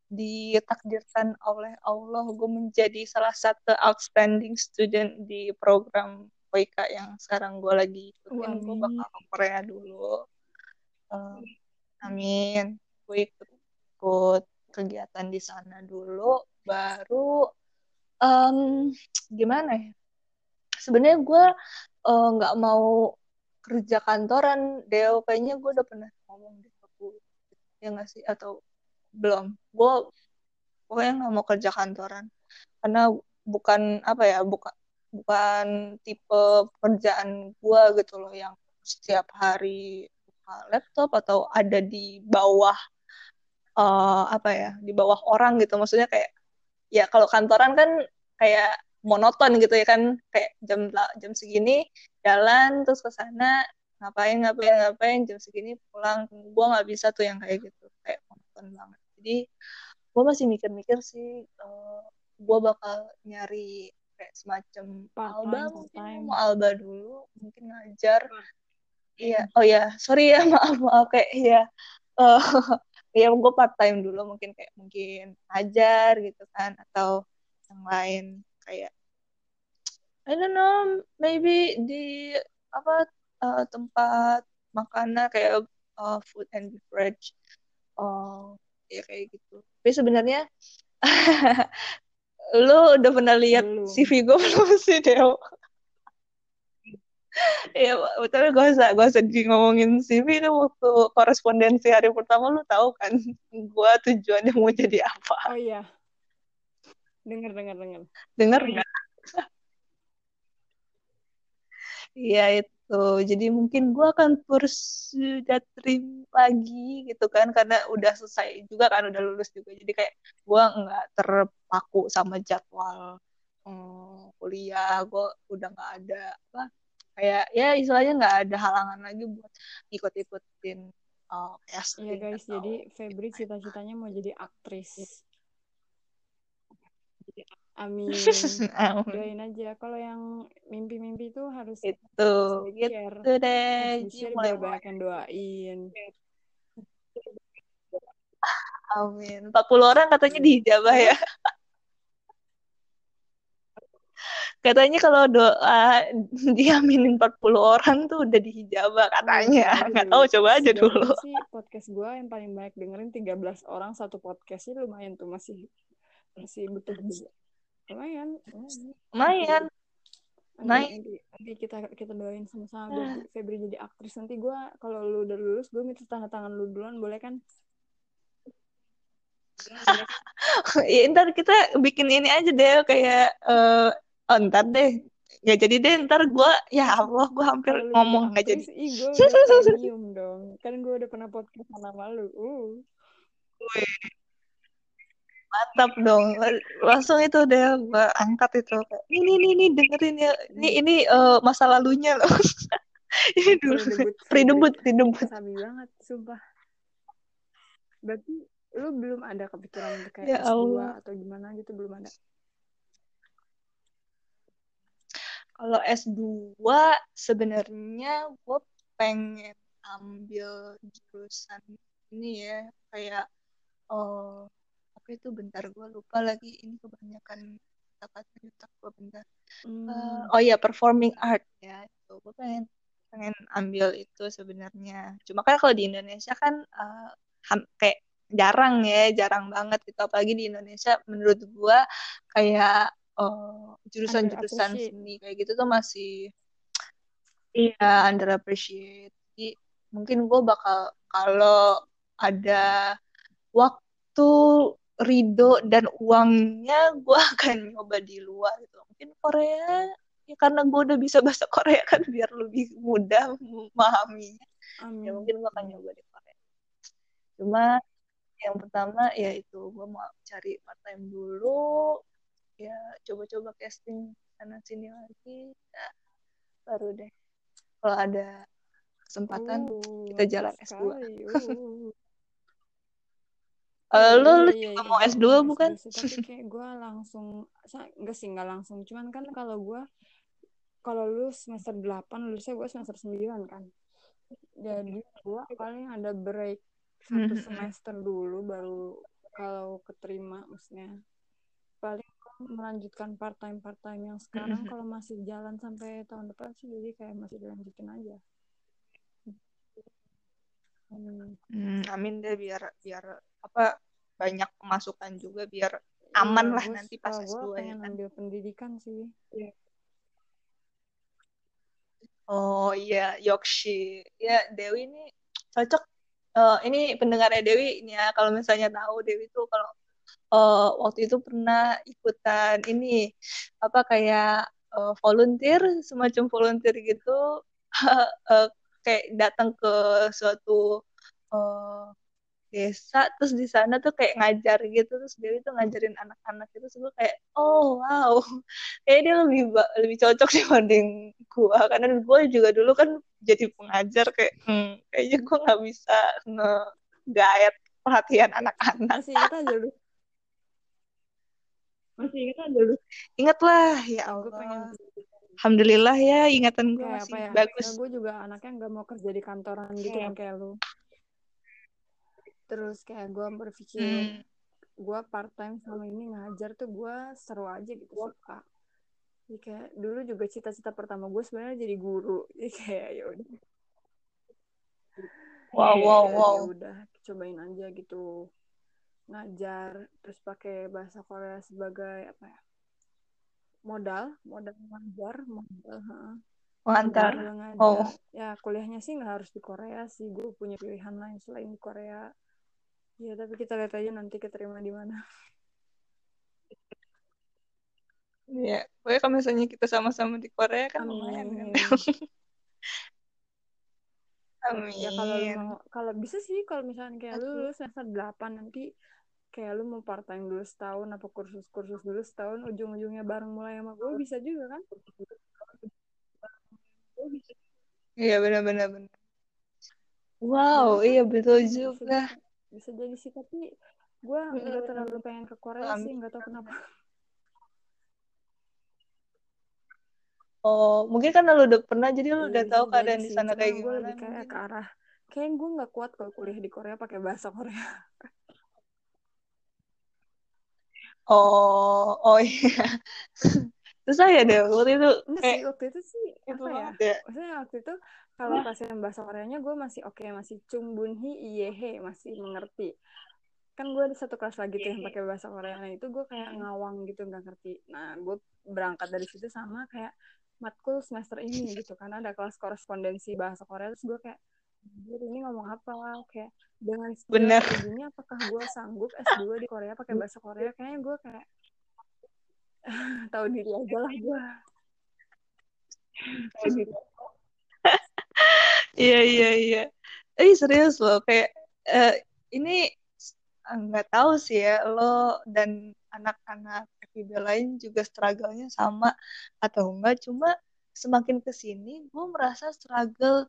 ditakdirkan oleh Allah gue menjadi salah satu outstanding student di program WK yang sekarang gue lagi ikutin, gue bakal ke Korea dulu. Eh, amin. Gue ikut ikut kegiatan di sana dulu, baru em, gimana ya? Sebenarnya gue eh, nggak mau kerja kantoran, Deo kayaknya gue udah pernah ngomong di aku ya nggak sih? Atau belum? Gue pokoknya nggak mau kerja kantoran. Karena bukan apa ya, bukan bukan tipe pekerjaan gue gitu loh yang setiap hari buka laptop atau ada di bawah eh, apa ya di bawah orang gitu. Maksudnya kayak ya kalau kantoran kan kayak monoton gitu ya kan. Kayak jam jam segini jalan terus ke sana ngapain ngapain ngapain jam segini pulang gue nggak bisa tuh yang kayak gitu. Kayak monoton banget. Jadi gue masih mikir-mikir sih uh, gue bakal nyari kayak semacam Part alba time, mungkin time. mau alba dulu mungkin ngajar. Iya oh ya sorry ya maaf maaf kayak ya uh, ya gue part time dulu mungkin kayak mungkin ngajar gitu kan atau yang lain kayak I don't know maybe di apa uh, tempat makanan kayak uh, food and beverage oh ya kayak gitu tapi sebenarnya lu udah pernah lihat. CV gue belum sih Deo ya tapi gak usah gak usah di ngomongin CV itu waktu korespondensi hari pertama lu tahu kan gue tujuannya mau jadi apa Oh iya. Dengar, dengar, dengar. dengar nggak Iya itu, jadi mungkin gue akan pursue dream lagi gitu kan, karena udah selesai juga kan, udah lulus juga, jadi kayak gue nggak terpaku sama jadwal hmm, kuliah, gue udah nggak ada apa, kayak ya istilahnya nggak ada halangan lagi buat ikut-ikutin Iya casting guys, atau jadi Febri cita-citanya mau jadi aktris. Amin. Amin. Doain aja. Kalau yang mimpi-mimpi itu harus itu share. gitu deh, Ji, share mulai banyak doain. Amin. 40 orang katanya dihijabah ya. Katanya kalau doa diaminin 40 orang tuh udah dihijabah katanya. Coba aja Nggak dulu. tahu, coba aja dulu. sih podcast gue yang paling banyak dengerin 13 orang satu podcast sih lumayan tuh masih masih butuh juga. Lumayan. lumayan. Naik. nanti, nanti kita kita doain sama-sama biar Febri jadi aktris. Nanti gue kalau lu udah lulus gue minta tanda tangan lu duluan boleh kan? Ya ntar kita bikin ini aja deh kayak eh oh, ntar deh. Nggak jadi deh ntar gue ya Allah gue hampir kalau lu ngomong nggak jadi. ih gue udah dong. Kan gue udah pernah podcast sama lu. Uh mantap dong. Langsung itu deh gue angkat itu. Ini ini ini dengerin ya. Ini ini eh, masa lalunya loh. Ini dulu. Pre debut pre Febri debut pre debut sabi banget sumpah. Berarti lu belum ada kepikiran untuk kayak ya S2 Allah. atau gimana gitu? Belum ada. Kalau S2 sebenarnya gue pengen ambil jurusan ini ya. Kayak oh apa itu bentar gue lupa lagi ini kebanyakan kata-kata gue bentar hmm. oh ya performing art ya itu gue pengen pengen ambil itu sebenarnya. Cuma kan kalau di Indonesia kan uh, kayak jarang ya, jarang banget gitu. Apalagi di Indonesia menurut gua kayak uh, jurusan-jurusan seni kayak gitu tuh masih iya under appreciate. Jadi mungkin gua bakal kalau ada waktu ridho dan uangnya gue akan nyoba di luar gitu. Mungkin Korea ya karena gue udah bisa bahasa Korea kan biar lebih mudah memahaminya. Ya mungkin gue akan nyoba di Korea. Cuma yang pertama ya itu gue mau cari part time dulu. Ya coba-coba casting sana sini lagi. Ya, baru deh. Kalau ada kesempatan uh, kita jalan S2 uh. Uh, lu, iya, juga iya, mau S2 S2 bukan? Sih, tapi kayak gue langsung enggak sih enggak langsung cuman kan kalau gue kalau lu semester 8 lulusnya gue semester 9 kan jadi gue paling ada break satu hmm. semester dulu baru kalau keterima maksudnya paling melanjutkan part time part time yang sekarang hmm. kalau masih jalan sampai tahun depan sih jadi kayak masih dilanjutin aja hmm. Amin deh biar biar apa banyak pemasukan juga biar iya, aman iya, lah nanti pas S2 gue pengen ya kan. ambil pendidikan sih. Yeah. Oh iya, Yokshi. Ya, Dewi ini cocok. Uh, ini pendengarnya Dewi ini ya, kalau misalnya tahu Dewi itu kalau uh, waktu itu pernah ikutan ini apa kayak uh, volunteer, semacam volunteer gitu, uh, kayak datang ke suatu uh, desa terus di sana tuh kayak ngajar gitu terus dia itu ngajarin anak-anak itu semua kayak oh wow. Kayak dia lebih lebih cocok dibanding gua. Karena gua juga dulu kan jadi pengajar kayak hmm, kayaknya gua nggak bisa nge perhatian anak-anak. Masih ingat aja lu. Masih ingat aja lu. Ingat lah ya Allah pengen Alhamdulillah ya ingatan gue masih ya? bagus. Gue juga anaknya nggak mau kerja di kantoran gitu yang kayak lu. Terus kayak gue berpikir hmm. gue part time sama ini ngajar tuh gue seru aja gitu suka. Jadi kayak dulu juga cita-cita pertama gue sebenarnya jadi guru. Jadi kayak ya udah. Wow wow ya, wow. udah cobain aja gitu. Ngajar terus pakai bahasa Korea sebagai apa ya modal modal ngajar modal ha. Oh. Ya, kuliahnya sih nggak harus di Korea sih. Gue punya pilihan lain selain di Korea. Iya, tapi kita lihat aja nanti keterima di mana. Iya, pokoknya kalau misalnya kita sama-sama di Korea kan Amin. lumayan kan. Amin. Ya kalau kalau bisa sih kalau misalnya kayak lu lulus semester 8 nanti kayak lu mau part time dulu setahun apa kursus-kursus dulu setahun ujung-ujungnya bareng mulai sama gue bisa juga kan? Iya benar-benar benar. Wow, iya betul juga. bisa jadi sih tapi gue nggak terlalu pengen ke Korea sih nggak tahu kenapa. Oh mungkin karena lu udah pernah jadi lu udah iya, tahu keadaan di sana kayak gimana lebih kayak ke arah kayak gue nggak kuat kalau kuliah di Korea pakai bahasa Korea oh oh iya. Susah ya deh waktu itu Enggak kayak, sih waktu itu sih apa ya? ya. Maksudnya waktu itu kalau pasien bahasa Koreanya gue masih oke okay, masih cumbunhi iyehe masih mengerti. Kan gue ada satu kelas lagi tuh yang pakai bahasa Korea nah itu gue kayak ngawang gitu nggak ngerti. Nah gue berangkat dari situ sama kayak matkul semester ini gitu karena ada kelas korespondensi bahasa Korea terus gue kayak ini ngomong apa? Kayak dengan Bener. ini apakah gue sanggup S2 di Korea pakai bahasa Korea? Kayaknya gue kayak tahu diri aja lah gue iya iya iya. Eh serius loh kayak uh, ini nggak tahu sih ya lo dan anak-anak FIB lain juga struggle-nya sama atau enggak. Cuma semakin ke sini gue merasa struggle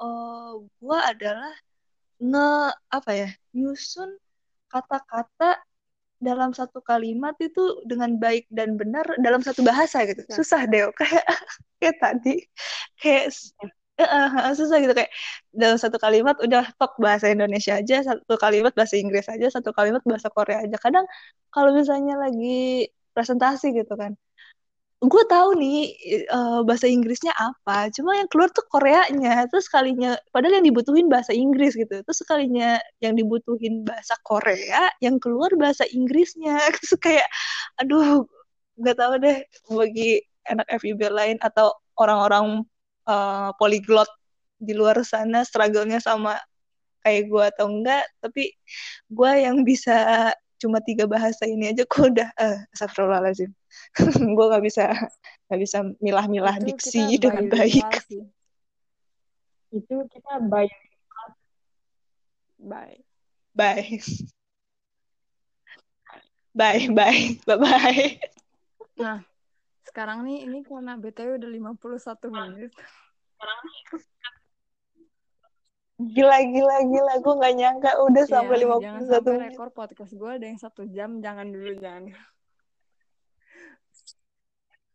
uh, gue adalah nge apa ya nyusun kata-kata dalam satu kalimat itu dengan baik dan benar dalam satu bahasa gitu. Ya. susah deh kayak kayak tadi. Kayak uh, susah gitu. Kayak dalam satu kalimat udah tok bahasa Indonesia aja satu kalimat bahasa Inggris aja satu kalimat bahasa Korea aja. Kadang kalau misalnya lagi presentasi gitu kan gue tahu nih uh, bahasa Inggrisnya apa cuma yang keluar tuh Koreanya terus sekalinya padahal yang dibutuhin bahasa Inggris gitu terus sekalinya yang dibutuhin bahasa Korea yang keluar bahasa Inggrisnya. Terus kayak aduh nggak tahu deh bagi anak FIB lain atau orang-orang uh, polyglot di luar sana struggle-nya sama kayak gue atau enggak tapi gue yang bisa cuma tiga bahasa ini aja kok udah uh, astagfirullahaladzim. Gue nggak bisa nggak bisa milah-milah diksi dengan baik. itu kita baik bye. Bye. Bye bye. Bye bye nah sekarang nih ini karena btw udah 51 menit. Sekarang nih gila gila gila. Gue nggak nyangka. Udah yeah, sampai lima puluh satu rekor podcast gue ada yang satu jam. Jangan dulu jangan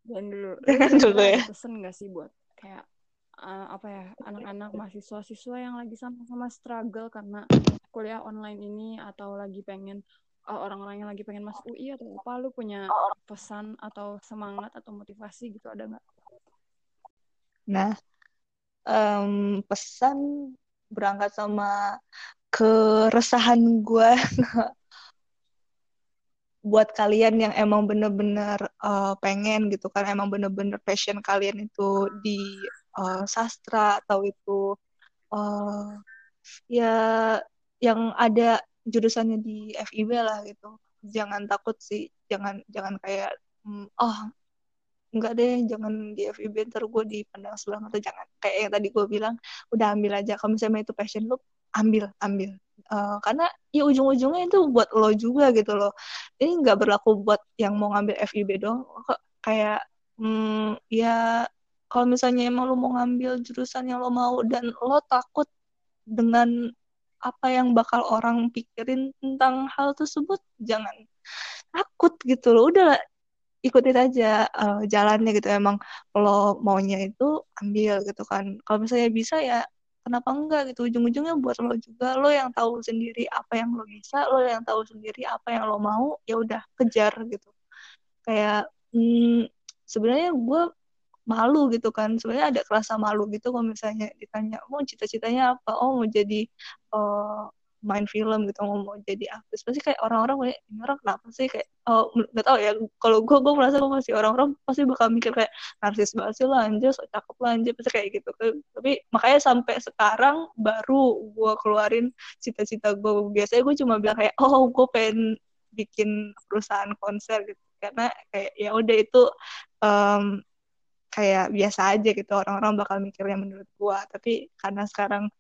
jangan dulu. Jangan dulu ya. pesen gak sih buat kayak uh, apa ya anak-anak mahasiswa-siswa yang lagi sama-sama struggle karena kuliah online ini atau lagi pengen uh, orang-orang yang lagi pengen masuk UI atau apa lu punya pesan atau semangat atau motivasi gitu ada nggak? Nah um, pesan berangkat sama keresahan gue buat kalian yang emang bener-bener uh, pengen gitu kan emang bener-bener passion kalian itu di uh, sastra atau itu uh, ya yang ada jurusannya di FIB lah gitu. Jangan takut sih jangan jangan kayak mm, oh enggak deh jangan di FIB ntar gue dipandang sebelah mata jangan. Kayak yang tadi gue bilang udah ambil aja. Kalau misalnya itu passion lu ambil ambil. Uh, karena ya ujung-ujungnya itu buat lo juga gitu loh. Ini nggak berlaku buat yang mau ngambil FIB dong kayak hmm, ya kalau misalnya emang lo mau ngambil jurusan yang lo mau dan lo takut dengan apa yang bakal orang pikirin tentang hal tersebut jangan. Takut gitu loh. Udah ikutin aja uh, jalannya gitu. Emang lo maunya itu ambil gitu kan. Kalau misalnya bisa ya kenapa enggak gitu. Ujung-ujungnya buat lo juga. Lo yang tahu sendiri apa yang lo bisa lo yang tahu sendiri apa yang lo mau ya udah kejar gitu. Kayak hmm, sebenarnya gue malu gitu kan. Sebenarnya ada kerasa malu gitu kalau misalnya ditanya mau cita-citanya apa? Oh mau jadi uh, main film gitu mau mau jadi artis pasti kayak orang-orang kayak ini orang kenapa sih? Kayak oh nggak tahu ya kalau gue gue merasa gue masih orang-orang pasti bakal mikir kayak narsis banget sih lah anjir so cakep lah anjir pasti kayak gitu. Tapi makanya sampai sekarang baru gue keluarin cita-cita gue biasanya gue cuma bilang kayak oh gue pengen bikin perusahaan konser gitu. Karena kayak ya udah itu um, kayak biasa aja gitu. Orang-orang bakal mikirnya menurut gue tapi karena sekarang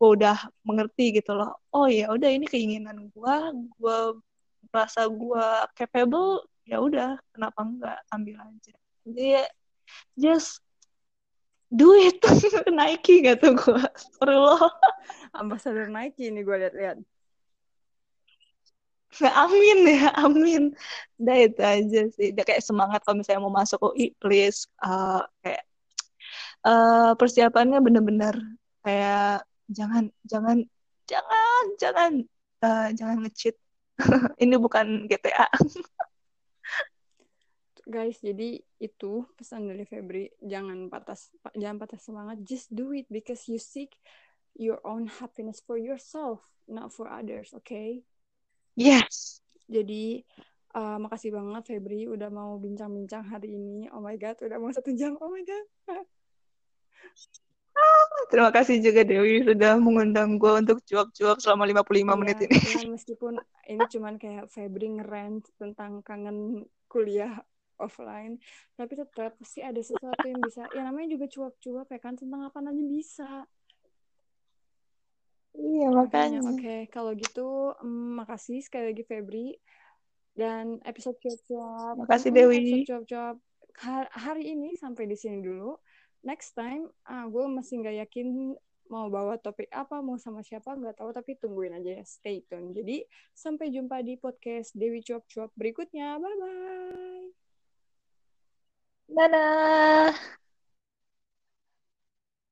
gue udah mengerti gitu loh oh ya udah ini keinginan gue gue merasa gue capable ya udah kenapa enggak ambil aja jadi ya, just do it Nike gak tuh gue lo ambasador Nike ini gue lihat-lihat Nah, amin ya, amin. Udah itu aja sih. Udah kayak semangat kalau misalnya mau masuk UI, please. Uh, kayak uh, persiapannya bener-bener kayak jangan jangan jangan jangan uh, jangan ngecheat. Ini bukan GTA guys jadi itu pesan dari Febri jangan patah jangan patah semangat just do it because you seek your own happiness for yourself not for others okay? Yes. Jadi uh, makasih banget Febri udah mau bincang-bincang hari ini. Oh my god udah mau satu jam. Oh my god Terima kasih juga Dewi sudah mengundang gue untuk cuap-cuap selama 55 iya, menit ini. Ya, meskipun ini cuman kayak Febri ngerent tentang kangen kuliah offline, tapi tetap pasti ada sesuatu yang bisa. Ya namanya juga cuap-cuap ya kan tentang apa aja bisa. Iya makanya. Oke, okay. kalau gitu um, makasih sekali lagi Febri dan episode cuap-cuap. Makasih Dewi. Episode cuap-cuap hari ini sampai di sini dulu next time ah gue masih nggak yakin mau bawa topik apa mau sama siapa nggak tahu tapi tungguin aja ya stay tune. Jadi sampai jumpa di podcast Dewi Cuap Cuap berikutnya. Bye bye dadah